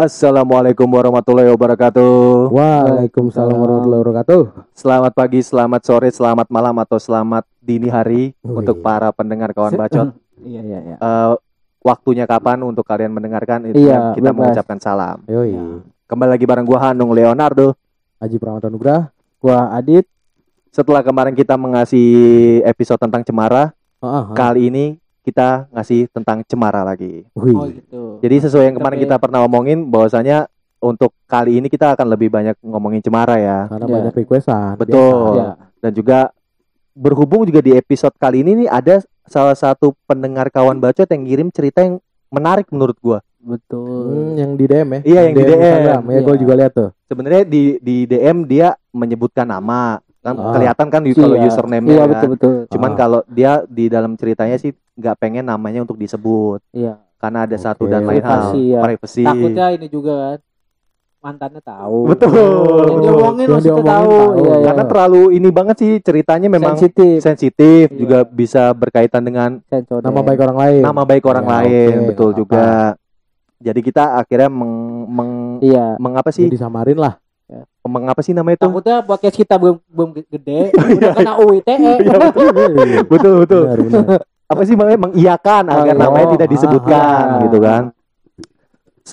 Assalamualaikum warahmatullahi wabarakatuh. Waalaikumsalam warahmatullahi wabarakatuh. Selamat pagi, selamat sore, selamat malam atau selamat dini hari Wih. untuk para pendengar kawan bacot. Iya iya iya. Eh, waktunya kapan untuk kalian mendengarkan itu Iya, kita bebas. mengucapkan salam. Yoi. Kembali lagi bareng gua Hanung Leonardo. Haji Pramata Nugrah. Gua Adit. Setelah kemarin kita mengasih episode tentang cemara, Heeh. kali ini kita ngasih tentang cemara lagi. Oh gitu. Jadi sesuai yang kemarin kita pernah omongin bahwasanya untuk kali ini kita akan lebih banyak ngomongin cemara ya. Karena Iya. banyak requestan. Betul. Biasa. Ya. dan juga berhubung juga di episode kali ini nih ada salah satu pendengar kawan bacot yang ngirim cerita yang menarik menurut gua. Hmm, Betul. yang di DM ya? Iya, yang di DM. Instagram. Ya, gue Iya. juga lihat tuh. Sebenarnya di di DM dia menyebutkan nama. Kan Ah. kelihatan kan di- kalau Iya. username-nya Iya kan. betul betul. Cuman Ah. kalau dia di dalam ceritanya sih nggak pengen namanya untuk disebut Iya. karena ada satu Oke. dan lain hal Privasi, ya. privacy. Takutnya ini juga kan mantannya tahu. Betul. Yang diomongin Yang maksudnya diomongin tahu. tahu. Iya, iya. Karena terlalu ini banget sih ceritanya memang sensitif. sensitif Iya. juga bisa berkaitan dengan Sensor Nama baik orang lain. nama baik orang Ya, lain oke, betul nggak juga jadi kita akhirnya meng, meng, Iya. mengapa sih Jadi samarin lah. mengapa sih namanya itu Takutnya podcast kita belum belum gede, udah kena UITE. Iya, betul betul betul Benar, benar. Apa sih makanya mengiyakan Oh, agar iya. namanya Oh, tidak ah, disebutkan ah. gitu kan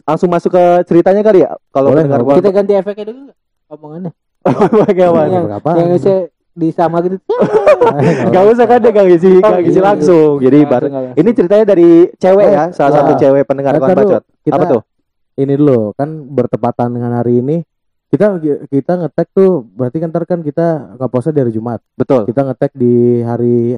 langsung masuk ke ceritanya kali ya kalau pendengar boleh. kita ganti efeknya dulu nggak? omongannya. bagaimana Yang- Berapa? Yang bisa disama gitu. Gak usah kan dia gak ngisi, Oh, gak ngisi iya. langsung. Jadi Langsung, bar- langsung. ini ceritanya dari cewek Oh, ya, salah satu cewek pendengar kawan kan bacot. kita Apa tuh? ini dulu kan bertepatan dengan hari ini kita kita ngetek tuh berarti kan ntar kan kita ngepost dari Jumat Betul. kita ngetek di hari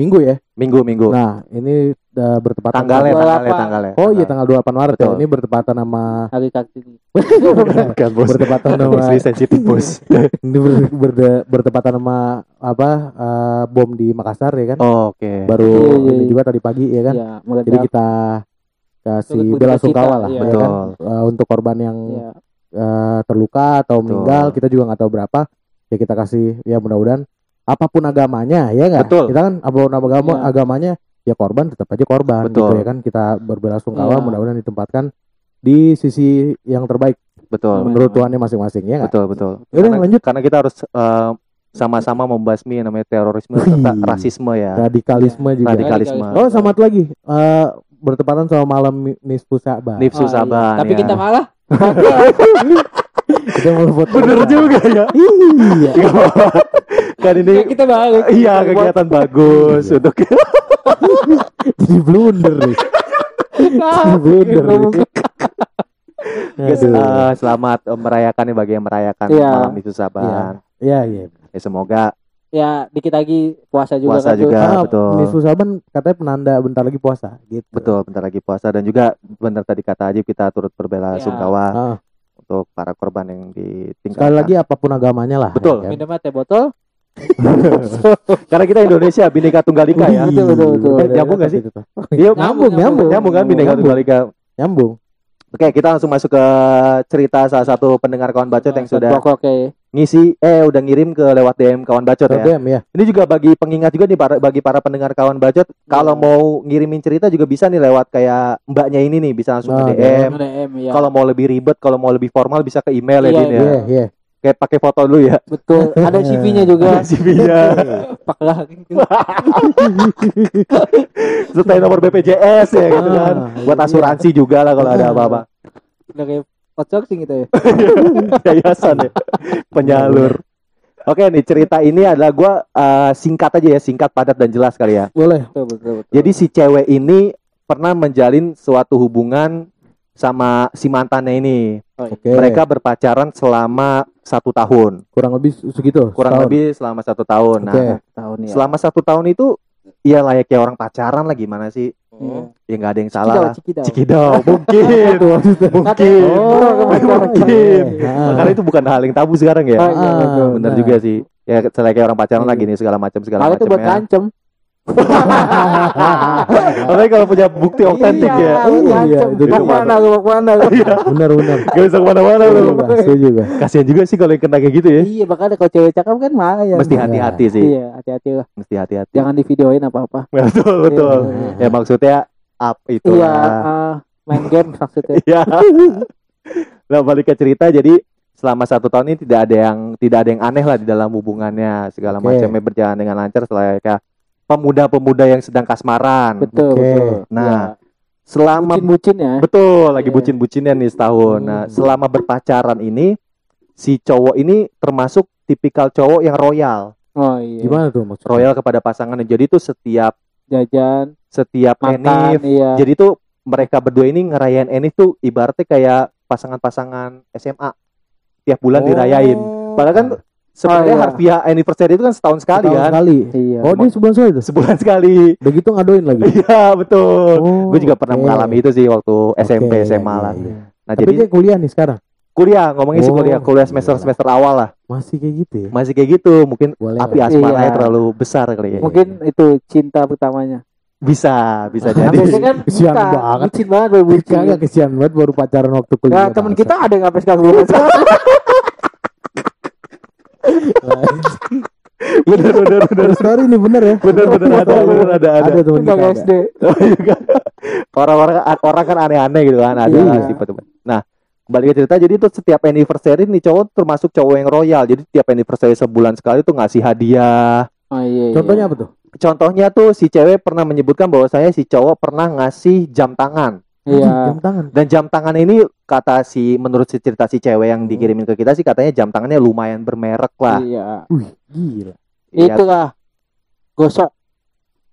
Minggu ya Minggu minggu. nah ini udah bertepatan tanggalnya, tanggal tanggalnya, tanggalnya. oh iya tanggal 28 Maret ya Betul. ini bertepatan sama Hari Kartini. Bukan, bos. bertepatan sama Istri sensitif bos. ini ber- berde- bertepatan sama apa eh, bom di Makassar ya kan Oh, Oke. baru Iya, iya, ini iya. juga tadi pagi ya kan meledak. jadi kita kasih bela sungkawa lah iya. ya Betul. kan Eh, untuk korban yang terluka atau Betul. meninggal kita juga nggak tahu berapa ya kita kasih ya mudah-mudahan apa pun agamanya ya nggak Betul. kita kan apa pun agama Iya. agamanya ya korban tetap aja korban Betul. gitu ya kan kita berbela-sungkawa Iya. mudah-mudahan ditempatkan di sisi yang terbaik Betul. menurut Tuhannya masing-masing ya nggak Betul, betul. Yaudah, Karena, lanjut. karena kita harus eh, sama-sama membasmi yang namanya terorisme Wih. serta rasisme ya. radikalisme juga Radikalisme. oh sama satu lagi eh, bertepatan sama malam nisfu Sa'ban Nifsu Oh, iya. Saban Tapi ya. kita malah kita mau foto Bener juga ya. iya apa-apa. kan ini kita balik. iya kegiatan bagus Iya. untuk jadi blunder nih jadi blunder nih. Guys, eh, selamat merayakan nih bagi yang merayakan Iya. malam Nifsu Saban. Iya iya. Ya semoga Ya, dikit lagi puasa juga Puasa kan tuh. juga. Ah, betul. Nisfu Saban katanya penanda bentar lagi puasa gitu. betul bentar lagi puasa dan juga benar tadi kata Ajib kita turut berbela Iya. sungkawa Ah, untuk para korban yang ditinggalkan. sekali lagi apa pun agamanya lah. Betul. ya kan? Minum teh botol. Karena kita Indonesia Bhinneka Tunggal Ika ya. Wih, Betul, betul, betul. Eh, nyambung nggak sih? Tuh. Iya, Nyambung, nyambung. nyambung kan Bhinneka Nyambung. Tunggal Ika. Nyambung. Oke, kita langsung masuk ke cerita salah satu pendengar kawan bacot yang sudah Pokok oke. Ngisi eh udah ngirim ke lewat DM kawan bacot ya. Ya. Ini juga bagi pengingat juga nih para, bagi para pendengar kawan bacot kalau Iya. mau ngirimin cerita juga bisa nih lewat kayak mbaknya ini nih bisa langsung Ah, ke DM. DM ya. Kalau mau lebih ribet, kalau mau lebih formal bisa ke email ya Iya, Din ya. Iya, iya. Kayak pakai foto dulu ya. Betul. Ada CV-nya juga. CV-nya. Paklah. Sertai nomor BPJS ya gitu kan. Ah, Buat iya. asuransi juga lah kalau ada apa-apa. Udah kayak outsourcing gitu ya. Yayasan ya. Penyalur. Oke nih cerita ini adalah gua eh, singkat aja ya, singkat padat dan jelas kali ya. Boleh. Betul, betul, betul. Jadi si cewek ini pernah menjalin suatu hubungan sama si mantannya ini. Oh, iya. Oke. Mereka berpacaran selama satu tahun, kurang lebih segitu. kurang setahun. lebih selama satu tahun. Nah, Oke. tahun ya. selama satu tahun itu ya layaknya orang pacaran lah gimana sih? Iya. Ya nggak ada yang salah Cikidau, cikidau. Cikidau, mungkin, mungkin, Oh, mungkin. Ah. Karena itu bukan hal yang tabu sekarang ya. Oh, iya, Ah, betul. Bener nah. juga sih. Ya kayak orang pacaran Iya. lagi nih segala macam segala Kalau itu macam buat ya. ngancem. Apalagi kalau punya bukti otentik Iya, ya. buat Iya, ngancem. itu Mau dia. ke mana lu, mau ke mana lu? Benar benar. Gak bisa ke mana-mana Setuju lu. juga, setuju juga. Sih kalau yang kena kayak gitu ya. Iya, makanya kalau cewek cakep kan lumayan. Mesti hati-hati sih. Iya, hati-hati lah. Mesti hati-hati. Jangan divideoin apa-apa. Betul, betul. Iya. Ya maksudnya up itu Iya, lah. eh, main game maksudnya. Iya. Nah balik ke cerita jadi selama satu tahun ini tidak ada yang tidak ada yang aneh lah di dalam hubungannya segala Oke. macamnya berjalan dengan lancar selain kayak pemuda-pemuda yang sedang kasmaran. betul Oke. betul Nah, selama bucin-bucin ya betul lagi Iya. bucin-bucinnya nih setahun. Nah, Hmm. selama berpacaran ini si cowok ini termasuk tipikal cowok yang royal, oh iya Gimana tuh maksudnya? royal kepada pasangannya. Jadi itu setiap jajan setiap makan enif iya Jadi tuh mereka berdua ini ngerayain Enif tuh ibaratnya kayak pasangan-pasangan SMA. Tiap bulan dirayain. Padahal kan sebenarnya Oh, iya. harfiah anniversary itu kan setahun sekali Setahun kan. sekali. iya Oh, dia sebulan sekali tuh. Sebulan sekali. Udah gitu ngadoin lagi. Iya, betul. Oh, Gue juga pernah oke. mengalami itu sih waktu SMP, Oke, SMA iya, lah. iya. Nah, Tapi jadi dia kuliah nih sekarang. kuliah, ngomongin sih Oh, kuliah, kuliah semester-semester awal lah. Masih kayak gitu ya. Masih kayak gitu, mungkin Boleh. api asmaranya Iya. terlalu besar kali ya. mungkin itu cinta pertamanya Bisa, bisa jadi. biasanya kan Kesian bukan, banget. bucin banget baru bucin Kagak kesian banget baru pacaran waktu kuliah. Nah, teman kita ada yang sampai sekarang bener, bener, bener. Story nih bener ya. Bener, bener, ada, bener, ada, ada. Ada teman kita. SD. Oh, iya kan? orang-orang orang kan aneh-aneh gitu kan ada Iya. sifat nah kembali ke cerita jadi itu setiap anniversary nih cowok termasuk cowok yang royal jadi tiap anniversary sebulan sekali tuh ngasih hadiah Oh iya. iya. Contohnya apa tuh? contohnya tuh si cewek pernah menyebutkan bahwa saya si cowok pernah ngasih jam tangan Iya. Jam tangan. dan jam tangan ini kata si menurut si cerita si cewek yang dikirimin ke kita sih katanya jam tangannya lumayan bermerek lah Iya. Wih, gila. Iya. Itulah. Gosok.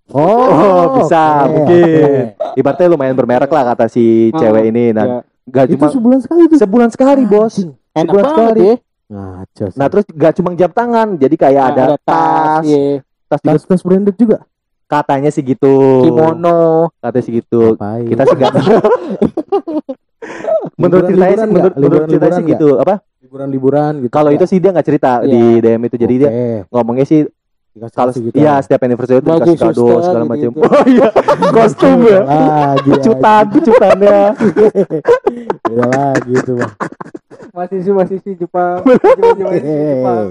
Oh, bisa, oke, mungkin. oke. ibaratnya lumayan bermerek lah kata si Ah, cewek ini dan Iya. gak Itu cuma sebulan sekali tuh. sebulan sekali bos. Enak Sebulan banget sekali. ya. Nah terus gak cuma jam tangan, jadi kayak Nah, ada, tas, iya. tas tas tas branded juga. Katanya sih gitu. kimono. Katanya sih gitu. Ngapain? Kita sih gak menurut ceritanya sih, menurut, menurut ceritanya Liburan sih gitu. Apa? liburan-liburan gitu. Kalau itu sih dia nggak cerita Iya. di DM itu. Jadi dia ngomongnya sih kalau gitu. iya setiap anniversary itu dikasih kado suster segala macam. gitu-gitu. Oh iya, kostum ya. Lagi Kejutan, kejutannya. Ya lagi itu, Bang. Masih sih masih sih Jepang. Masih sih Jepang.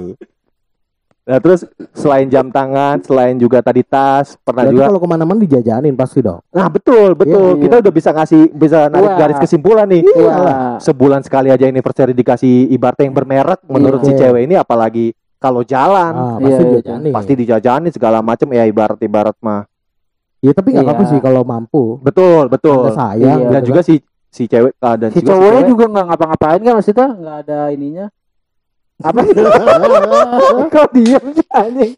Nah terus selain jam tangan, selain juga tadi tas, pernah Berarti juga. kalau ke mana-mana dijajanin pasti dong. Nah betul, betul. Iya, Kita udah bisa ngasih, bisa narik Wah. garis kesimpulan nih. Iya. sebulan sekali aja anniversary dikasih ibaratnya yang bermerek menurut si Iya. cewek ini apalagi kalau jalan Ah, Iya, pasti iya, dijajanin. pasti dijajanin segala macam ya ibarat ibarat mah Ya tapi nggak Iya. apa-apa sih kalau mampu. betul betul sayang. Iya. dan gitu juga si si cewek ah, dan Si cewek- juga nggak ngapa-ngapain kan maksudnya nggak ada ininya. Apa? Kok diem sih anjing?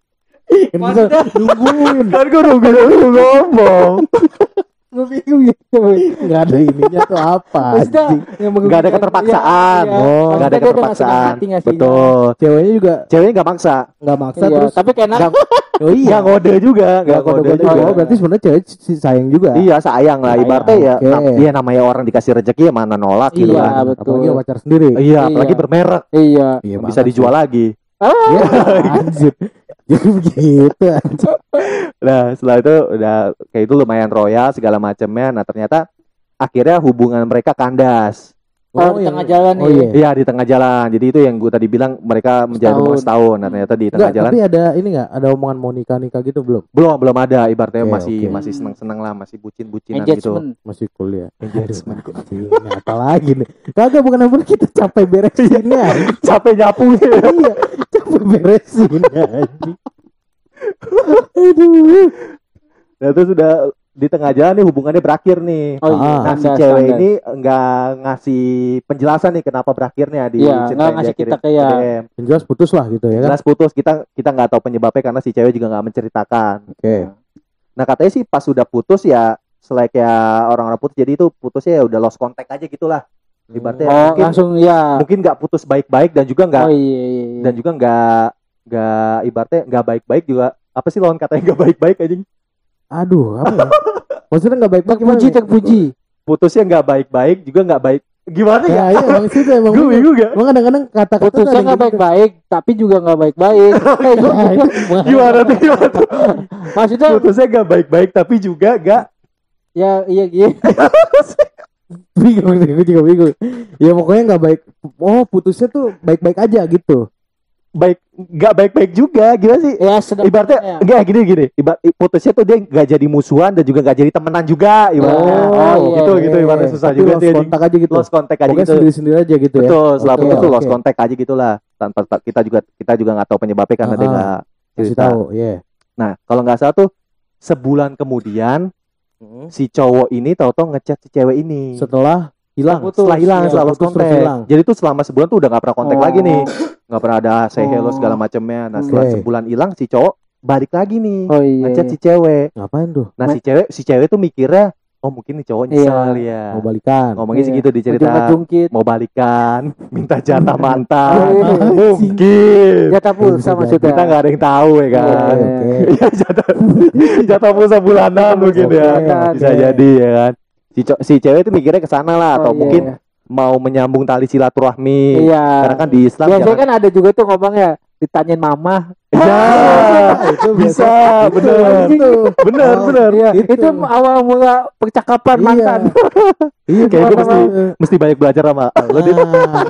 Bisa Maksudnya nungguin. kan gue nunggu nunggu ngomong gue bingung gitu. Nggak ada ininya tuh apa? Maksudnya Nggak ada keterpaksaan. Iya, iya. Oh, nggak ada keterpaksaan betul Ceweknya juga ceweknya nggak maksa nggak maksa Iya, terus. tapi kayak nggak Oh iya. nggak ngode juga nggak ngode juga juga. Oh, berarti sebenarnya cewek si sayang juga. iya sayang lah ibaratnya ya oke. nam- iya namanya orang dikasih rezeki ya mana nolak gitu Iya, kan betul. Apalagi pacar sendiri. iya apalagi Iya. bermerek Iya. Iya bisa dijual lagi Ah, sih. Ya, anjir. Jadi begitu. Nah setelah itu udah kayak itu lumayan royal segala macamnya. Nah ternyata akhirnya hubungan mereka kandas. Oh, di yang- tengah jalan Oh nih. iya. Iya di tengah jalan. Jadi itu yang gue tadi bilang mereka menjalin Setahun. hubungan setahun. Nah ternyata di tengah Enggak, jalan tapi ada ini enggak? Ada omongan mau nikah nikah gitu belum? belum belum ada. Ibaratnya Oke, masih oke. masih senang senang lah, masih bucin bucinan gitu. Masih kuliah. Engagement. Aduh, ini apa lagi nih? Kagak bukan apa kita capek beresinnya. Capek nyapu. iya, beresin anjing. Aduh. nah itu sudah di tengah jalan nih hubungannya berakhir nih. Oh iya. Ah. Nah si cewek standar. ini nggak ngasih penjelasan nih kenapa berakhirnya di Iya, cerita yang ngasih kita kayak-. Yang jelas putus lah gitu ya kan? Jelas putus kita kita nggak tahu penyebabnya karena si cewek juga nggak menceritakan. Oke. Nah katanya sih pas sudah putus ya selek ya orang-orang putus jadi itu putusnya ya udah lost contact aja gitulah. Ibaratnya Oh, mungkin langsung ya. mungkin nggak putus baik-baik dan juga nggak Oh iya iya. iya. dan juga nggak nggak ibaratnya nggak baik-baik juga apa sih lawan katanya nggak baik-baik anjing Aduh, apa ya? Maksudnya enggak baik-baik gimana? terpuji nih? terpuji. putusnya nggak baik-baik juga nggak baik gimana ya? Ya, iya, emang situ emang. Gue bingung gak? Emang kadang-kadang kata-kata tuh Putusnya nggak gitu. baik-baik, tapi juga nggak baik-baik. Eh, itu? Gimana tuh gimana tuh? Maksudnya Putusnya nggak baik-baik tapi juga nggak ya iya gitu. bingung sih, gue juga bingung. Ya pokoknya nggak baik. Oh, putusnya tuh baik-baik aja gitu. baik nggak baik-baik juga gimana sih Ya sedang ibaratnya ya. enggak gini gini ibarat putusnya tuh dia nggak jadi musuhan dan juga nggak jadi temenan juga ibaratnya Oh, oh, iya, gitu iya, gitu ibaratnya susah Tapi juga lost kontak aja gitu. lost contact aja Pokoknya gitu sendiri-sendiri aja gitu ya. betul selama Oke, itu lost oke. contact aja gitulah tanpa ta- kita juga kita juga nggak tahu penyebabnya karena dia Ah, nggak Kasih cerita tahu, ya. nah kalau nggak salah tuh sebulan kemudian si cowok ini tahu-tahu ngechat si cewek ini Setelah hilang. Putus. setelah hilang Iya, setelah putus contact hilang. jadi tuh selama sebulan tuh udah nggak pernah kontak Oh. lagi nih nggak pernah ada say hello Oh. segala macamnya nah setelah Oke. sebulan hilang si cowok balik lagi nih Oh iya. ngechat si cewek Ngapain tuh? nah si cewek si cewek tuh mikirnya oh mungkin nih cowok nyesel ya Mau balikan. ngomongnya Iya. gitu di cerita Jungkit. mau balikan minta jatah Oh, mantan iya. mungkin Jatah pulsa maksudnya. kita nggak ada yang tahu ya kan Iya, Oke. Iya jatah jatah pulsa bulanan mungkin ya bisa iya. jadi ya kan si si cewek itu mikirnya ke sana lah atau Oh, iya, mungkin iya. mau menyambung tali silaturahmi Iya. karena kan di Islam Biasanya jangan kan ada juga tuh ngomongnya ditanyain mama. ya itu bisa bener Itu. bener Oh, bener Iya, Gitu. itu awal mula percakapan Iya. mantan. Iya, Kayak gue mesti mesti banyak belajar sama lo Dit. Ah,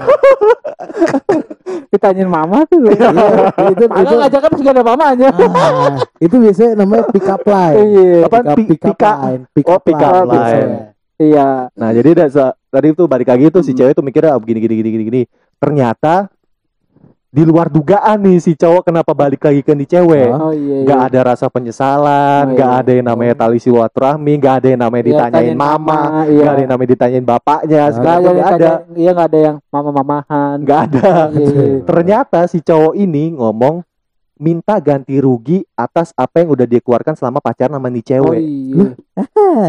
ditanyain mama tuh. iya, itu itu ngajaknya pas gak ada mamanya. ah, itu biasanya namanya pick up line. Iya. apa Pick up, line. Pick Oh, up up line. Iya. Nah jadi tadi tuh balik lagi tuh si Hmm. cewek tuh mikirnya ah, begini gini gini gini gini. Ternyata di luar dugaan nih si cowok kenapa balik lagi ke nih cewek. Oh iya. Iya. ada rasa penyesalan, Oh, iya. ada yang namanya tali silaturahmi, nggak ada yang namanya Iya, ditanyain tanyain mama, iya. nggak ada yang namanya ditanyain bapaknya, Nggak segala Nggak macam ada, Iya nggak ada yang mama-mamahan. nggak ada. Iya, iya. Ternyata si cowok ini ngomong minta ganti rugi atas apa yang udah dia keluarkan selama pacaran sama nih Oh cewek. iya.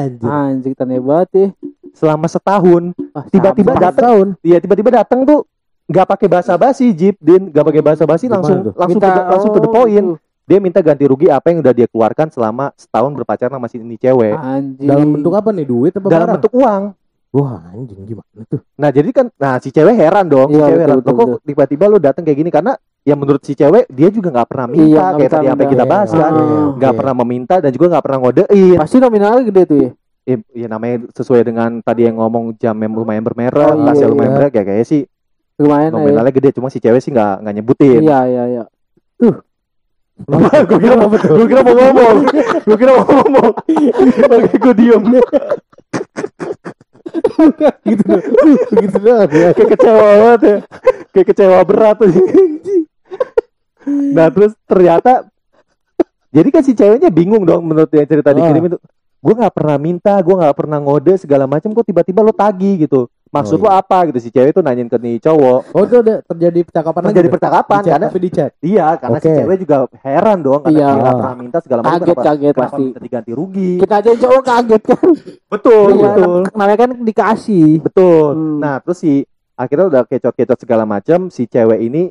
Anjir. Anjing tanya banget ya. Selama setahun, Ah, Tiba-tiba sampah. datang. Iya tiba-tiba datang tuh nggak pakai basa-basi Jeep Din nggak pakai basa-basi Gimana langsung tuh? langsung Minta- to, langsung to the point dia minta ganti rugi apa yang udah dia keluarkan selama setahun berpacaran sama si ini cewek Anjing. Dalam bentuk apa nih? Duit apa dalam barang? bentuk uang Wah, anjing gimana tuh? nah jadi kan nah si cewek heran dong si Iya, cewek betul, heran betul, "Loh, kok tiba-tiba lu datang kayak gini karena ya menurut si cewek dia juga nggak pernah minta Iya, kayak minta, tadi apa kita bahas kan Ah, nggak oke. pernah meminta dan juga nggak pernah ngodein Pasti nominalnya gede tuh ya. ya, ya namanya sesuai dengan tadi yang ngomong jam yang lumayan bermerek Oh, iya, tasnya lumayan iya. bermerek ya kayaknya sih Lumayan lah ya. nominalnya gede cuma si cewek sih nggak nggak nyebutin. Iya iya iya. gue kira mau gue kira mau ngomong gue kira mau ngomong oke gue diem. Gitu doang. gitu doang ya. kayak kecewa banget ya. Kayak kecewa berat tuh. Nah terus ternyata jadi kan si ceweknya bingung dong menurut yang cerita Ah. dikirim itu gue nggak pernah minta gue nggak pernah ngode segala macam kok tiba-tiba lo tagih gitu maksud Oh, lo apa gitu si cewek tuh nanyain ke nih cowok Oh, itu ada terjadi percakapan terjadi tuh? percakapan Di karena tapi di chat. iya karena si Oke. cewek juga heran dong karena Iya. dia pernah minta segala macam Kaget kenapa, kaget kenapa pasti. minta diganti rugi Kita aja yang cowok kaget kan. betul Iya, betul Namanya kan dikasih. Betul. Hmm. Nah, terus si akhirnya udah kecot-kecot segala macam, si cewek ini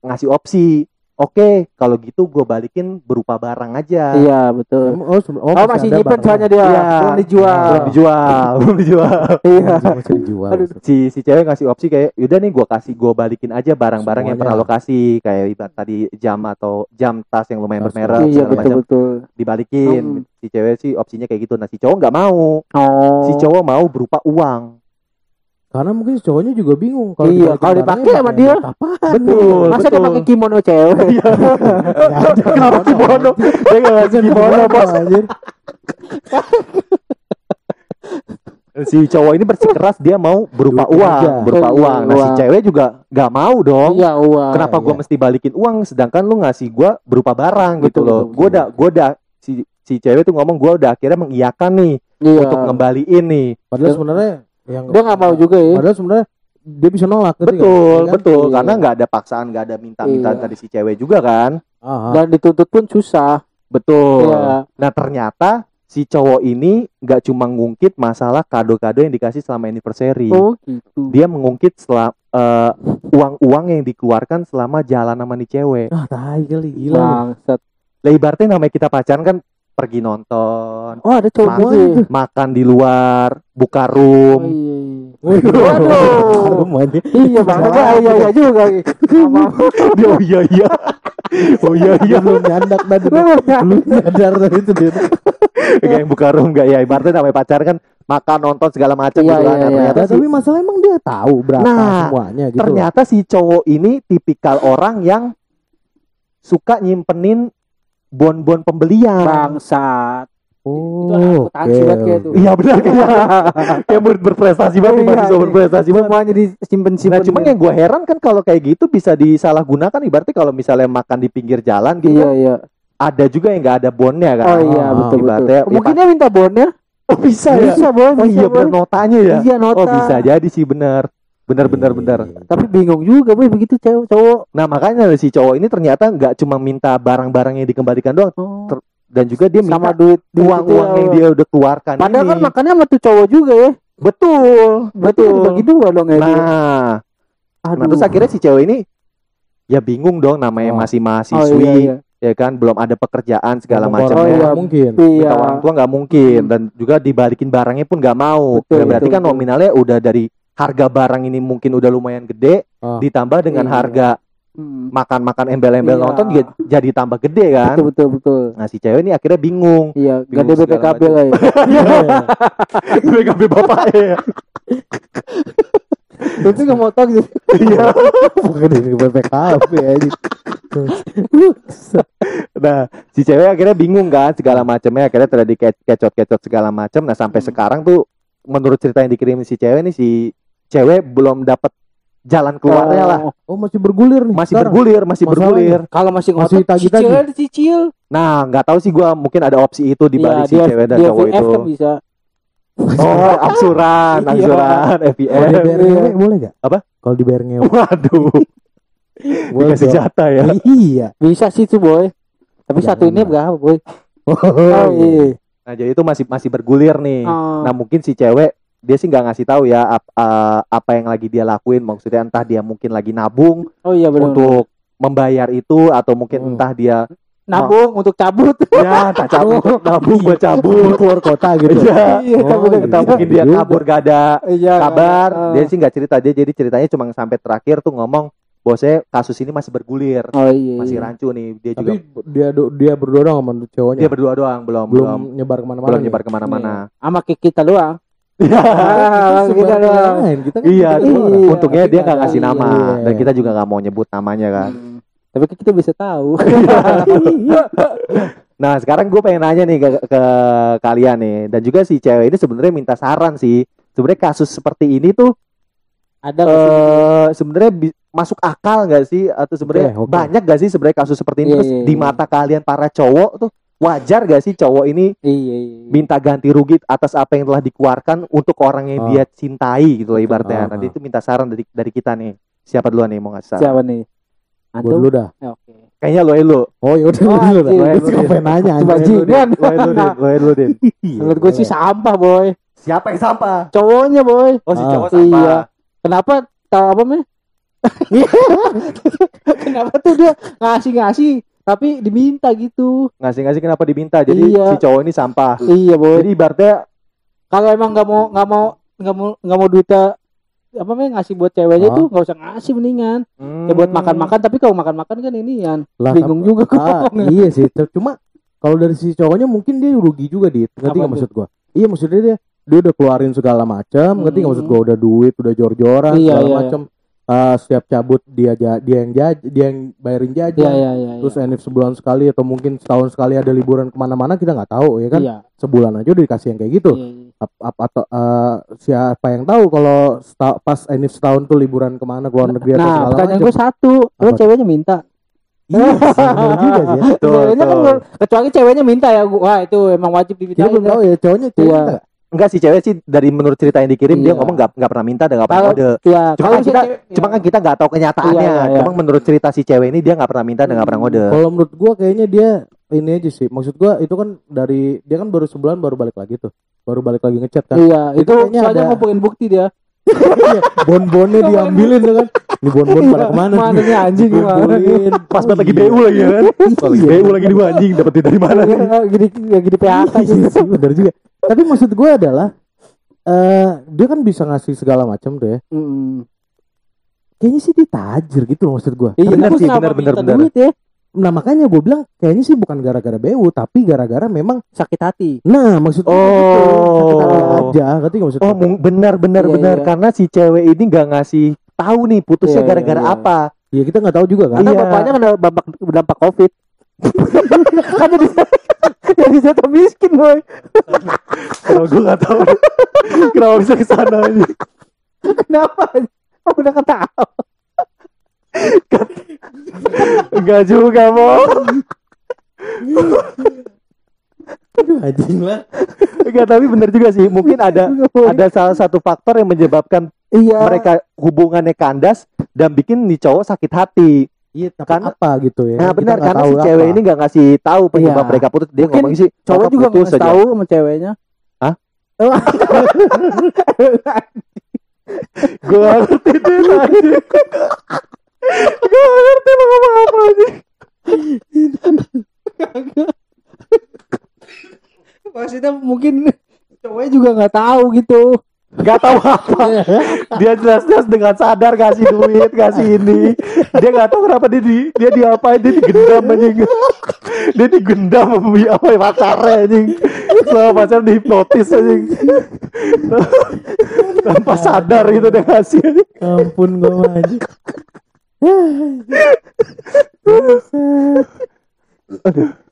ngasih opsi. Oke, kalau gitu gue balikin berupa barang aja. Iya betul. Oh, se- Oh, masih nyimpen soalnya dia. Iya. Belum dijual. Belum dijual, belum dijual. Iya. Masih, masih dijual. Aduh. Si si cewek ngasih opsi kayak, yaudah nih gue kasih gue balikin aja barang-barang yang pernah lo kasih kayak ibarat tadi jam atau jam tas yang lumayan bermerek Iya betul macam betul. dibalikin. Hmm. Si cewek sih opsinya kayak gitu. Nah, si cowok nggak mau. Oh. Si cowok mau berupa uang. Karena mungkin cowoknya juga bingung kalau Iya, kalau dipakai sama dia. apaan? Betul, Masa dia betul. pakai kimono cewek? Kenapa kimono? Dia nggak ngasih kimono, bos. anjir. si cowok ini bersikeras dia mau berupa Duit uang, aja. berupa Oh, iya, uang. Nah, si cewek juga nggak mau dong. Iya uang. Kenapa gua iya. mesti balikin uang sedangkan lu ngasih gua berupa barang gitu Betul, loh. betul, Gua udah gua udah si si cewek tuh ngomong gua udah akhirnya mengiyakan nih Iya. untuk ngembaliin nih. Padahal sebenarnya yang Dia nggak mau juga ya. Padahal sebenarnya dia bisa nolak? Betul, Ya kan? betul. Iya. Karena nggak ada paksaan, nggak ada minta-minta Iya. dari si cewek juga kan. Ah, ah. Dan dituntut pun susah. Betul. Iya. Nah, ternyata si cowok ini nggak cuma ngungkit masalah kado-kado yang dikasih selama anniversary. Oh gitu. Dia mengungkit setelah eh, uang-uang yang dikeluarkan selama jalan sama nih cewek. Ah, tai kali gila. Bangsat. Lah ibaratnya namanya kita pacaran kan pergi nonton, Oh ada cowok Makan. ya? makan di luar, buka Oh room. iya. iya. Waduh. harum aja. Iya bang, iya iya iya juga. Oh iya iya. Oh iya iya. Belum nyandak tadi. Belum nyadar tadi itu dia. Kayak yang buka room enggak ya ibaratnya namanya pacaran kan makan nonton segala macam Iya, gitu kan. iya, Nah, iya. ternyata Nah, si tapi masalah emang dia tahu berapa Nah, semuanya gitu. loh. ternyata si cowok ini tipikal orang yang suka nyimpenin bon-bon pembelian. Bangsat. Oh, Itu anak akuntansi banget kayak tuh. Iya benar kayak kayak murid berprestasi banget, Iya, mahasiswa iya. berprestasi banget. Semuanya disimpen-simpen. Nah, cuman yang gue heran kan kalau kayak gitu bisa disalahgunakan ibaratnya kalau misalnya makan di pinggir jalan gitu Iya, kan, iya. ada juga yang nggak ada bonnya kan. Oh iya, betul betul. ibaratnya- Mungkin dia minta bonnya. Oh, bisa ya. Bisa, Boy. Oh bisa, iya benar notanya ya. Iya, nota. Oh bisa jadi sih benar. Benar benar benar. Tapi bingung juga, Boy, begitu cewek cowok. Nah makanya si cowok ini ternyata nggak cuma minta barang-barang yang dikembalikan doang Oh. Ter- dan juga dia minta sama duit uang-uang itu yang ya. dia udah keluarkan Padahal ini. kan makannya sama tuh cowok juga ya. betul Betul. Bagi dua dong ya. nah Aduh. nah terus akhirnya si cewek ini ya bingung dong namanya Oh. masih oh, mahasiswi iya, iya. ya kan belum ada pekerjaan segala Ngomong macam orang Oh, ya tua iya. mungkin. Iya. minta orang tua nggak mungkin dan juga dibalikin barangnya pun nggak mau Betul, Ya, berarti betul, kan betul. nominalnya udah dari harga barang ini mungkin udah lumayan gede Ah. ditambah dengan Iya. harga Hmm. makan-makan embel-embel Iya. nonton juga jadi tambah gede kan Betul betul betul. nah si cewek ini akhirnya bingung Iya, Bingung gede segala BPKB lah ya. BKB bapaknya ya Tapi nggak mau tahu gitu. iya Bukan ini BPKB aja. nah si cewek akhirnya bingung kan segala macamnya akhirnya terjadi ke- kecot-kecot segala macam nah sampai Hmm. sekarang tuh menurut cerita yang dikirim si cewek nih si cewek belum dapat jalan keluarnya lah Oh masih bergulir nih. masih sekarang. bergulir masih Masalahnya. bergulir Kalau masih Masih ngotot, tagi-tagi. cicil, cicil. nah nggak tahu sih gua mungkin ada opsi itu di balik si Iya, dia- cewek dan cowok VF itu kan bisa. oh angsuran Iya. Kalau FPM dibayar ngewe boleh gak? Apa? Kalau dibayar ngewe. waduh Boleh dikasih jatah ya Iya. Bisa sih tuh, boy. Tapi Jangan satu ini berapa, boy? Oh, Oh, iya. nah jadi itu masih masih bergulir nih Oh. Nah mungkin si cewek dia sih nggak ngasih tahu ya ap- eh, apa yang lagi dia lakuin. Maksudnya entah dia mungkin lagi nabung Oh iya benar. untuk membayar itu atau mungkin Hmm. entah dia Nabung untuk cabut. ya tak cabut nabung buat cabut. keluar kota gitu. Iya. Iya, Oh, cabut. gitu. Entah mungkin dia kabur gak ada Iya. kabar. kan. Dia sih nggak cerita dia jadi ceritanya cuma sampai terakhir tuh ngomong bosnya kasus ini masih bergulir, Oh iya. masih iya. rancu nih. Dia Tapi juga dia dia berdua dong sama cowoknya. dia berdua doang belum belum belum nyebar ke mana-mana. belum nyebar ke mana-mana. Sama kayak kita doang. Kita Ah, sebar kita doang. Kita kan Iya, kita doang. untungnya Tapi dia nggak ngasih nama Iya. dan kita juga nggak mau nyebut namanya kan. Hmm. Tapi kita bisa tahu. Nah sekarang gue pengen nanya nih ke, ke kalian nih dan juga si cewek ini sebenarnya minta saran sih sebenarnya kasus seperti ini tuh Ada eh sebenarnya bi- masuk akal nggak sih atau sebenarnya Oke, oke. banyak gak sih sebenarnya kasus seperti ini Iya, terus iya, di iya. mata kalian para cowok tuh wajar gak sih cowok ini Iya, iya. minta ganti rugi atas apa yang telah dikeluarkan untuk orang yang Ah. dia cintai gitu loh ibaratnya Ah, nanti ah. itu minta saran dari dari kita nih siapa duluan nih mau ngasih saran Siapa nih? Gua Antum? dulu dah. Ya, Oke. kayaknya lo lu Oh ya udah Oh, dulu dah. anjing. Gua suka pengen nanya Coba anjing. Jingan. lo lu din lo lu din Iya, Menurut gue sih boleh. sampah, boy. siapa yang sampah Cowoknya, boy. oh si cowok sampah Iya. Kenapa tahu apa meh? Kenapa tuh dia ngasih-ngasih tapi diminta gitu? ngasih-ngasih kenapa diminta jadi Iya. si cowok ini sampah Iya, boy. jadi ibaratnya Kalau emang nggak mau nggak mau nggak mau nggak mau duitnya apa meh ngasih buat ceweknya Ah. tuh nggak usah ngasih mendingan. hmm, Ya buat makan-makan tapi kalau makan-makan kan ini kan Lah, bingung juga Ah, ngomongnya. iya sih. Cuma kalau dari si cowoknya mungkin dia rugi juga dit. Ngerti nggak maksud gua? Iya maksudnya dia dia udah keluarin segala macam. Ngerti nggak maksud Hmm. gua udah duit, udah jor-joran Iya, segala iya. macam. Ah, setiap cabut dia dia yang jaj dia yang bayarin jajan. Iya iya iya. Terus enif sebulan sekali atau mungkin setahun sekali ada liburan ke mana-mana kita nggak tahu ya kan? Iya. Sebulan aja udah dikasih yang kayak gitu. iya, iya. Ap- ap- atau eh, siapa yang tahu kalau seta- pas enif setahun tuh liburan ke mana ke luar negeri atau Nah, segala pertanyaan macam. gue satu, lo ceweknya minta. Iya, juga sih. ya. Betul, ceweknya kan betul. belum- kecuali ceweknya minta ya, gua wah itu emang wajib Kita dimintain. belum tahu ya cowoknya cewek Iya. Nggak? enggak sih cewek sih dari menurut cerita yang dikirim dia Iya. ngomong nggak nggak pernah minta dan nggak pernah Kalau- kode Iya, Cuma kan kita- cewek- cuma kan kita nggak tahu kenyataannya Iya, iya, iya. cuma menurut cerita si cewek ini dia nggak pernah minta dan nggak pernah ngode Kalau menurut gua kayaknya dia ini aja sih. Maksud gua itu kan dari dia kan baru sebulan baru balik lagi tuh. Baru balik lagi ngechat kan. Iya, Itu itu kayaknya soalnya ada- ngumpulin bukti dia. Iya, Bon-bonnya diambilin kan. Ini bon-bon pada ke mana? Mana nih anjing? Dikumpulin. pas Oh, banget lagi iya. BU lagi ya kan Pas lagi Iya. BU lagi dua anjing dapetin dari mana nih Gini lagi di PHK Iya sih, bener juga. Tapi maksud gua adalah eh dia kan bisa ngasih segala macam tuh ya. Mm. Kayaknya sih dia tajir gitu loh maksud gua. Iya, Bener sih, bener, bener, duit ya? Nah makanya gue bilang kayaknya sih bukan gara-gara BU tapi gara-gara memang Sakit hati. nah maksud gua Oh. gitu. Sakit hati aja ngerti oh benar benar Iya, benar iya. karena si cewek ini nggak ngasih tahu nih putusnya Iya, iya, gara-gara iya. apa Iya kita nggak tahu juga kan. Karena Iya. bapaknya kena dampak dampak covid. kan jadi jadi jatuh miskin boy. Kalau gue nggak tahu kenapa bisa ke sana ini. Kenapa? Oh, udah ketawa. Enggak juga mau. Anjing lah. Enggak tapi bener juga sih. Mungkin ada ada salah satu faktor yang menyebabkan Iya. mereka hubungannya kandas dan bikin nih cowok sakit hati. Iya, tapi Karena- apa gitu ya? Nah benar karena si cewek apa. ini nggak ngasih tahu penyebab Iya. mereka putus. Dia Mungkin ngomong sih Cowok juga nggak aja. tahu sama ceweknya. Hah? Oh. Gue ngerti deh tadi. Gue ngerti lo ngomong apa aja. Maksudnya mungkin cowoknya juga nggak tahu gitu. Gak tahu apa. Dia jelas-jelas dengan sadar kasih duit, kasih ini. Dia gak tahu kenapa dia di dia diapain, dia digendam anjing. Dia digendam apa ya pacarnya anjing. Selama pacar dihipnotis anjing. Tanpa sadar gitu dia kasih anjing. Ampun gue anjing.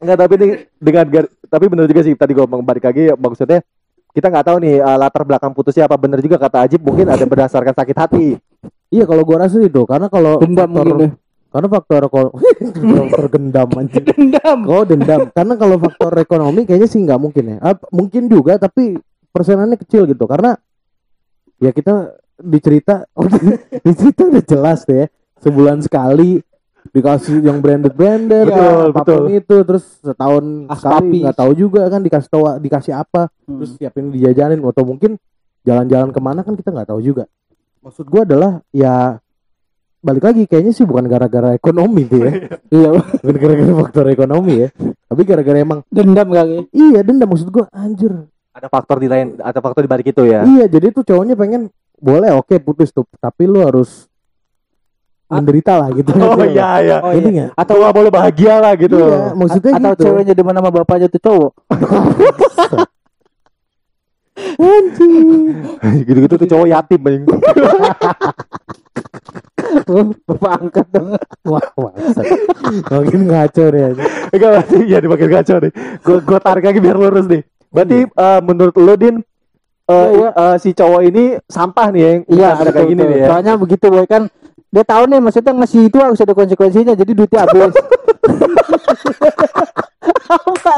Enggak tapi ini dengan tapi bener juga sih tadi gue ngomong balik lagi maksudnya kita nggak tahu nih uh, latar belakang putusnya apa bener juga kata Ajib mungkin ada berdasarkan sakit hati. Iya kalau gua rasa itu karena kalau Dendam faktor- mungkin deh. karena faktor kalau faktor gendam anjing. Dendam. Oh dendam karena kalau faktor ekonomi kayaknya sih nggak mungkin ya. Ah, mungkin juga tapi persenannya kecil gitu karena ya kita dicerita dicerita udah jelas deh ya. sebulan sekali dikasih yang branded branded Betul, apa pun betul. itu terus setahun Askapi. sekali nggak tahu juga kan dikasih tahu dikasih apa Hmm. terus siapin dijajanin atau mungkin jalan-jalan ke mana kan kita nggak tahu juga maksud gua adalah ya balik lagi kayaknya sih bukan gara-gara ekonomi tuh ya Iya, bukan gara-gara faktor ekonomi ya tapi gara-gara emang dendam kali. iya dendam maksud gua anjir Ada faktor di lain, ada faktor di balik itu ya. iya jadi tuh cowoknya pengen boleh oke putus tuh tapi lu harus Ah. Menderita lah gitu Oh aja. iya iya. Oh, iya. Atau nggak boleh bahagia lah gitu. iya maksudnya atau gitu ceweknya di mana sama bapaknya tuh cowok. Gitu-gitu tuh cowok yatim anjing. Bapak angkat dong. wah bangsat. makin ngaco deh. Enggak berarti ya dimakin kacau nih. Gue gue tarik lagi biar lurus nih. Berarti eh, menurut lo Din iya. eh, si cowok ini sampah nih yang Iya, ada kayak gini nih ya. Soalnya begitu boy kan dia tahu nih maksudnya ngasih itu harus ada konsekuensinya jadi duitnya habis. Apa?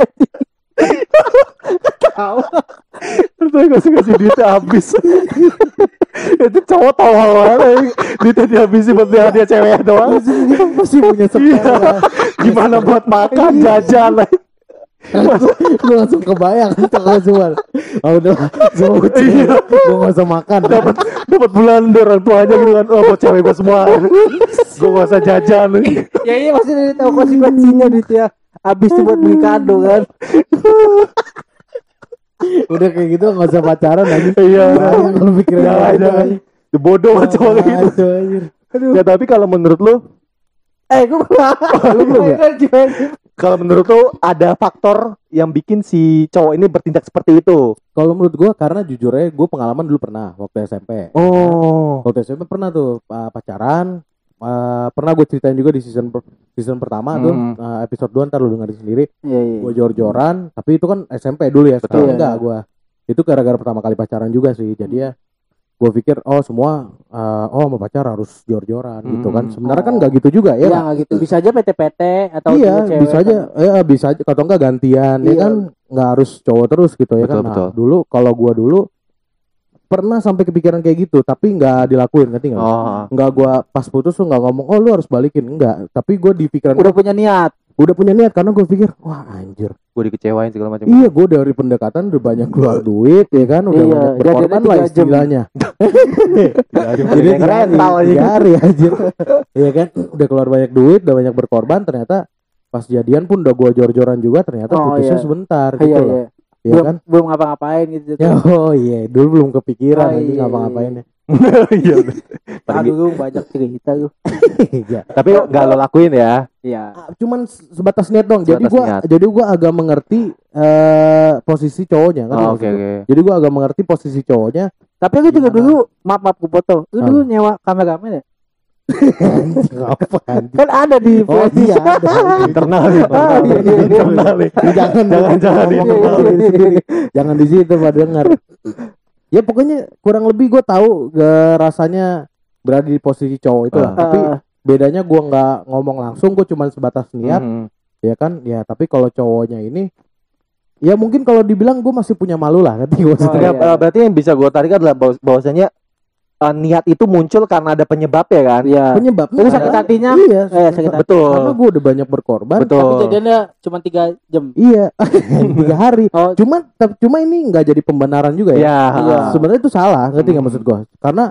Tahu. Terus gue kasih kasih duitnya habis. itu cowok tahu banget duitnya dihabisin buat dia dia cewek doang. pasti punya Iya. sepeda Gimana buat makan jajan lu langsung kebayang kalau semua. Oh udah semua Iya. gue gak usah makan. Dapat dapat bulan dari orang tuanya gitu kan. Oh buat cewek gue semua. Gue gak usah jajan. Ya iya maksudnya dia tahu konsekuensinya duitnya habis tuh buat beli kado kan. udah kayak gitu gak usah pacaran lagi. Iya. Lu pikirin ya gitu, anjing. bodoh banget cowok gitu ya tapi kalau menurut lu? Eh gue Lu belum ya? Kalau menurut lu ada faktor yang bikin si cowok ini bertindak seperti itu kalau menurut gua karena jujur aja gue pengalaman dulu pernah waktu SMP oh waktu SMP pernah tuh pa- pacaran Eh, pernah gue ceritain juga di season per- season pertama tuh Hmm. eh, episode 2 ntar lu dengerin sendiri Iya iya. gue jor-joran tapi itu kan SMP dulu ya sekarang Betul. enggak gue itu gara-gara pertama kali pacaran juga sih jadi ya gue pikir oh semua eh, oh sama pacar harus jor-joran gitu kan Hmm. sebenarnya kan nggak gitu juga ya kan? nggak gitu. Bisa aja PT-PT atau iya cewek bisa aja kan. ya bisa aja atau enggak gantian ya Iya. kan nggak harus cowok terus gitu ya Betul, kan nah, betul. dulu kalau gua dulu pernah sampai kepikiran kayak gitu tapi nggak dilakuin ngerti nggak oh nggak gua pas putus tuh nggak ngomong oh lu harus balikin enggak tapi gua di pikiran Udah punya niat. Udah punya niat karena gue pikir wah anjir. Gue dikecewain segala macam. Iya gue dari pendekatan udah banyak keluar duit ya kan? Udah Iya, banyak berkorban lah istilahnya. Jadi tiga rental hari anjir. Iya kan? Udah keluar banyak duit udah banyak berkorban ternyata pas jadian pun udah gua jor-joran juga ternyata Oh, putusnya iya. sebentar gitu Iya loh. iya. Iya Belum kan? belum ngapa-ngapain gitu. ya oh iya. Dulu belum kepikiran Oh, anjing iya, ngapa-ngapain ya iya Aduh banyak cerita lu. Iya. tapi nggak lo lakuin ya Iya. Ah, cuman sebatas niat dong jadi Sebatas gua niat. jadi gua agak mengerti eh posisi cowoknya kan oh, oke gua. oke jadi gua agak mengerti posisi cowoknya Tapi lu juga dulu maaf maaf ku foto. Lu dulu nyewa kameramen ya? Kan ada di Oh iya ada. internal Ah, iya, iya, iya. internal jangan Jangan, jangan, iya, iya, diri sendiri. Jangan di situ Pak dengar. Ya pokoknya kurang lebih gue tahu gak rasanya berada di posisi cowok itu lah. Ah. Tapi bedanya gue nggak ngomong langsung, gue cuma sebatas niat, Mhm. ya kan? Ya tapi kalau cowoknya ini, ya mungkin kalau dibilang gue masih punya malu lah, ngerti gue Oh, Ya, iya. eh, berarti yang bisa gue tarik adalah bahwa- bahwasanya eh, niat itu muncul karena ada penyebab ya kan Iya. Penyebabnya Itu sakit hatinya, Iya, eh, sakit hati. betul karena gue udah banyak berkorban. betul Tapi kejadiannya cuma tiga jam. Iya, tiga hari. Oh, Cuma tapi- cuma ini nggak jadi pembenaran juga ya. ya Iya. Sebenarnya itu salah, ngerti nggak Hmm. maksud gue? Karena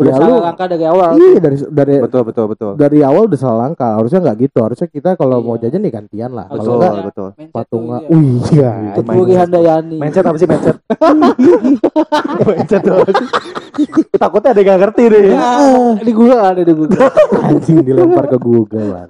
udah ya salah lu- langkah dari awal. iya dari dari betul betul betul dari awal udah salah langkah. Harusnya nggak gitu. Harusnya kita kalau Iya. mau jajan nih gantian lah. Kalau betul enggak betul patungan. tuh, iya. Wih, iya. Itu. Handayani. mindset apa sih mindset mindset sih? takutnya ada yang nggak ngerti deh Ah, di Google ada di Google. Anjing dilempar ke Google lah.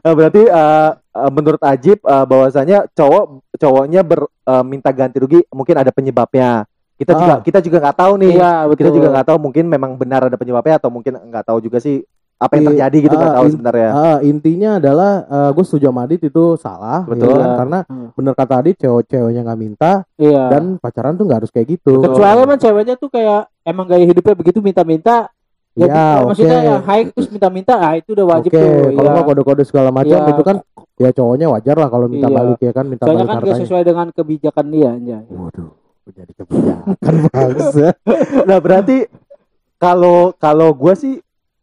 Nah, berarti eh, eh, menurut Ajib eh, bahwasanya cowok cowoknya ber, eh, minta ganti rugi mungkin ada penyebabnya. Kita juga Ah. kita juga nggak tahu nih. Iya, betul. kita juga nggak tahu mungkin memang benar ada penyebabnya atau mungkin nggak tahu juga sih apa yang terjadi gitu nggak ah, tahu in- sebenarnya. Ah, intinya adalah gue setuju sama Adit itu salah, Betul. ya kan? karena Hmm. bener kata Adit cewek-ceweknya nggak minta Iya. dan pacaran tuh nggak harus kayak gitu. Kecuali emang ceweknya tuh kayak emang gaya hidupnya begitu minta-minta. Ya, Ya, oke. maksudnya yang high terus minta-minta, ah itu udah wajib Oke, tuh. kalau iya. nggak kode-kode segala macam Iya. itu kan ya cowoknya wajar lah kalau minta Iya. balik ya kan, minta Soalnya balik kan hartanya. sesuai dengan kebijakan dia anjay. Waduh, jadi kebijakan bangsa. Nah berarti kalau kalau gue sih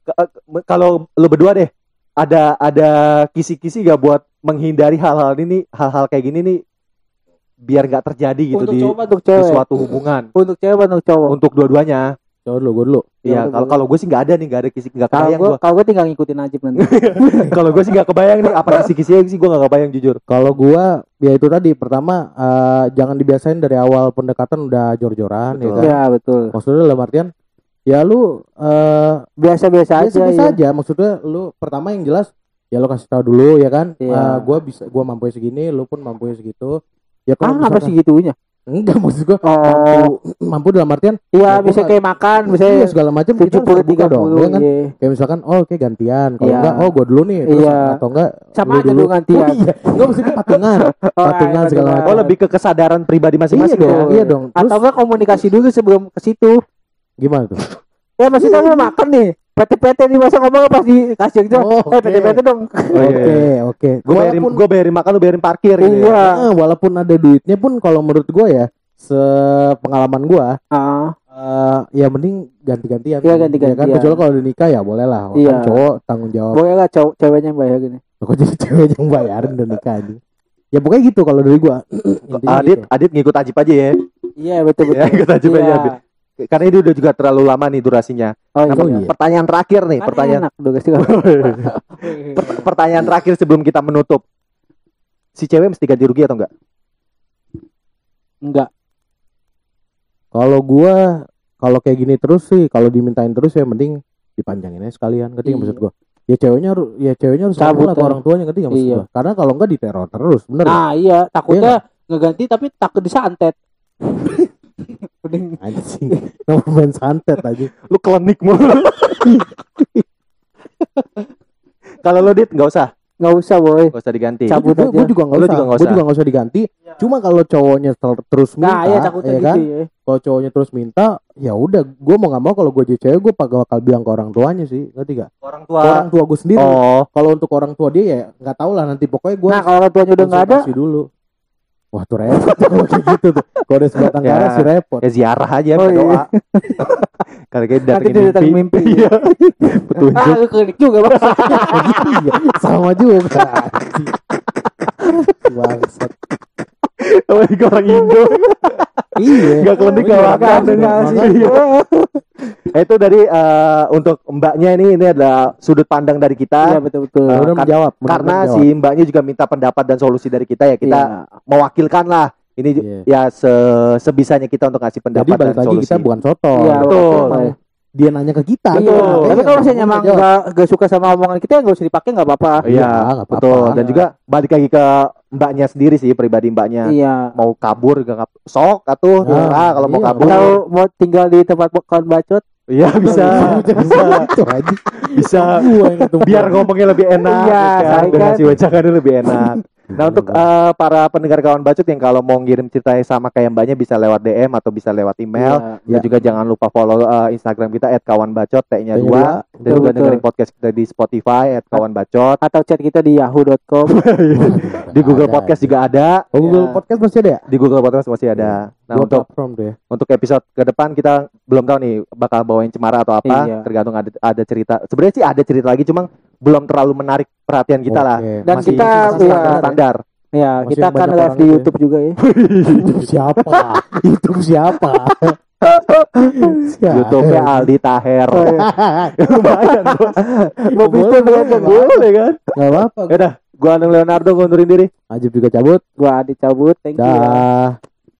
ke- kalau lu berdua deh ada ada kisi-kisi gak buat menghindari hal-hal ini hal-hal kayak gini nih biar gak terjadi gitu untuk di, cowok apa untuk di cewek? suatu hubungan Untuk cewek untuk cowok? untuk dua-duanya. Coba dulu, gue dulu. Iya, kalau kalau gue sih nggak ada nih, nggak ada kisi, nggak Kalau kebayang gue gue. kalau gue tinggal ngikutin Najib nanti. Kalau gue sih nggak kebayang nih apa kisi-kisinya sih gue nggak kebayang jujur. Kalau gua ya itu tadi pertama eh, jangan dibiasain dari awal pendekatan udah jor-joran ya Betul. kan. Iya betul. Maksudnya dalam artian ya lu eh Biasa-biasa aja. biasa-biasa ya. aja maksudnya lu pertama yang jelas ya lu kasih tahu dulu ya kan Iya. Eh, gua bisa gua mampu segini lu pun mampu segitu ya Ah, kalau apa misalkan- sih gitunya? Enggak maksud gua Oh, mampu mampu dalam artian iya Ya, bisa kayak makan, bisa iya, segala macam kita harus puluh tiga dong ya kan iya. kayak misalkan oh oke gantian kalau Iya. enggak oh gua dulu nih terus Iya. atau enggak Sama aja dulu lu gantian. oh, iya enggak maksudnya patungan Oh, patungan iya, segala patungan. Oh lebih ke kesadaran pribadi iya masing-masing. dong ya? iya dong terus Atau enggak komunikasi dulu sebelum ke situ. gimana tuh Ya maksudnya lu makan nih. PT-PT nih masa ngomong pas di kasir gitu. Oh, Eh oke. PT-PT dong. Oh, iya, Oke, iya. oke. Gue bayarin, gue bayarin makan, lu bayarin parkir. Gitu ya. Iya. eh, walaupun ada duitnya pun kalau menurut gua ya, sepengalaman gua Ah, eh, ya mending ganti-gantian. Iya, ganti-gantian. Ya kan kecuali kalau udah nikah ya boleh lah. Kan Iya. cowok tanggung jawab. boleh lah cowok ceweknya yang bayar gini. Kok jadi cewek yang bayarin udah nikah aja. Ya pokoknya gitu kalau dari gua. Intinya Adit, gitu. Adit ngikut Ajib aja ya. Iya betul betul. Ya, ikut Ajib Iya. aja. Adit. Karena ini udah juga terlalu lama nih durasinya. Oh iya. iya. Pertanyaan terakhir nih, Kan pertanyaan enak pertanyaan terakhir sebelum kita menutup. Si cewek mesti ganti rugi atau enggak? Enggak. Kalau gua kalau kayak gini terus sih, kalau dimintain terus ya mending dipanjangin aja sekalian. Ngerti Iya. maksud gua? Ya ceweknya harus ya ceweknya harus Cabut ke aja. orang tuanya ngerti nggak maksud Iya. gua? Karena kalau enggak diteror terus, bener? Nah iya takutnya ngeganti tapi takut disantet. Mending Anjing. Nama main santet aja. Lu klinik mulu. Kalau lo dit nggak usah, nggak usah boy. nggak usah diganti. Cabut. Gue aja. juga nggak usah. juga Gue usah. juga nggak usah diganti. Cuma kalau cowoknya ter- terus minta, Nah iya takutnya ya gitu kan? ya. Kalau cowoknya terus minta, ya udah. Gue mau nggak mau kalau gue jadi cewek, gue bakal bilang ke orang tuanya sih, ngerti gak? Orang Ke orang tua. tua gue sendiri. Oh, Kalau untuk orang tua dia ya nggak tahu lah nanti pokoknya gue. Nah kalau orang tuanya udah nggak ada, dulu. Wah tuh repot kalau kayak gitu tuh. Kalau udah sebatang Ya. kara sih repot. ya ziarah aja Oh, iya. Kalau kayak datengin dia datang mimpi. Iya. Petunjuk. ah lu klinik juga bang. Iya, Sama juga. Bangsat. Oh, ini orang Indo. Iya. Nggak nggak Iya, makan. Iya. Itu dari eh, untuk mbaknya ini ini adalah sudut pandang dari Iya kita. betul betul. Eh, Bener kar- menjawab. Karena menjawab. si mbaknya juga minta pendapat dan solusi dari kita ya kita Iya. mewakilkan lah. Ini Iya. ya se- sebisanya kita untuk ngasih Jadi pendapat balik dan lagi solusi. kita bukan soto. Iya, betul. Dia nanya ke kita. Iya, Betul. tapi kalau misalnya Kita emang jawab. nggak nggak suka sama omongan kita nggak usah dipakai nggak apa-apa. Iya, Iya, nggak apa-apa. betul. Dan juga balik lagi ke mbaknya sendiri sih, pribadi mbaknya. Iya. Mau kabur gak ngap- sok atuh Ah, ah, kalau mau iya, kabur. Kalau mau tinggal di tempat kawan bacot, Iya bisa, bisa, bisa. Ketemu. Biar ngomongnya lebih enak, Iya, ya kan? kan- ngasih wejangannya lebih enak. Nah untuk eh, para pendengar kawan bacot yang kalau mau ngirim cerita sama kayak mbaknya bisa lewat DM atau bisa lewat email. Iya. Dan juga jangan lupa follow eh, Instagram kita @kawanbacot T-nya dua. Dan Betul, juga betul. dengerin podcast kita di Spotify @kawanbacot. atau chat kita di yahoo.com Di Google Ada. Podcast juga ada. Oh, Google Ya. Podcast masih ada ya? Di Google Podcast masih ada. Nah Dua untuk ya. untuk episode ke depan kita belum tahu nih bakal bawain cemara atau apa. Iya. Tergantung ada ada cerita. Sebenarnya sih ada cerita lagi, cuma belum terlalu menarik perhatian kita lah. Oke. Dan Masih kita iya. standar. ya Masih kita akan live di itu ya. YouTube juga ya YouTube siapa? YouTube siapa? Siapa? YouTube-nya Aldi Taher. Lumayan bos. Mau bisa boleh, boleh, boleh. kan? Gak apa-apa. Ya udah, gua Anung Leonardo gua undurin diri. Ajib juga cabut. gua Adi cabut thank you ya. Dah.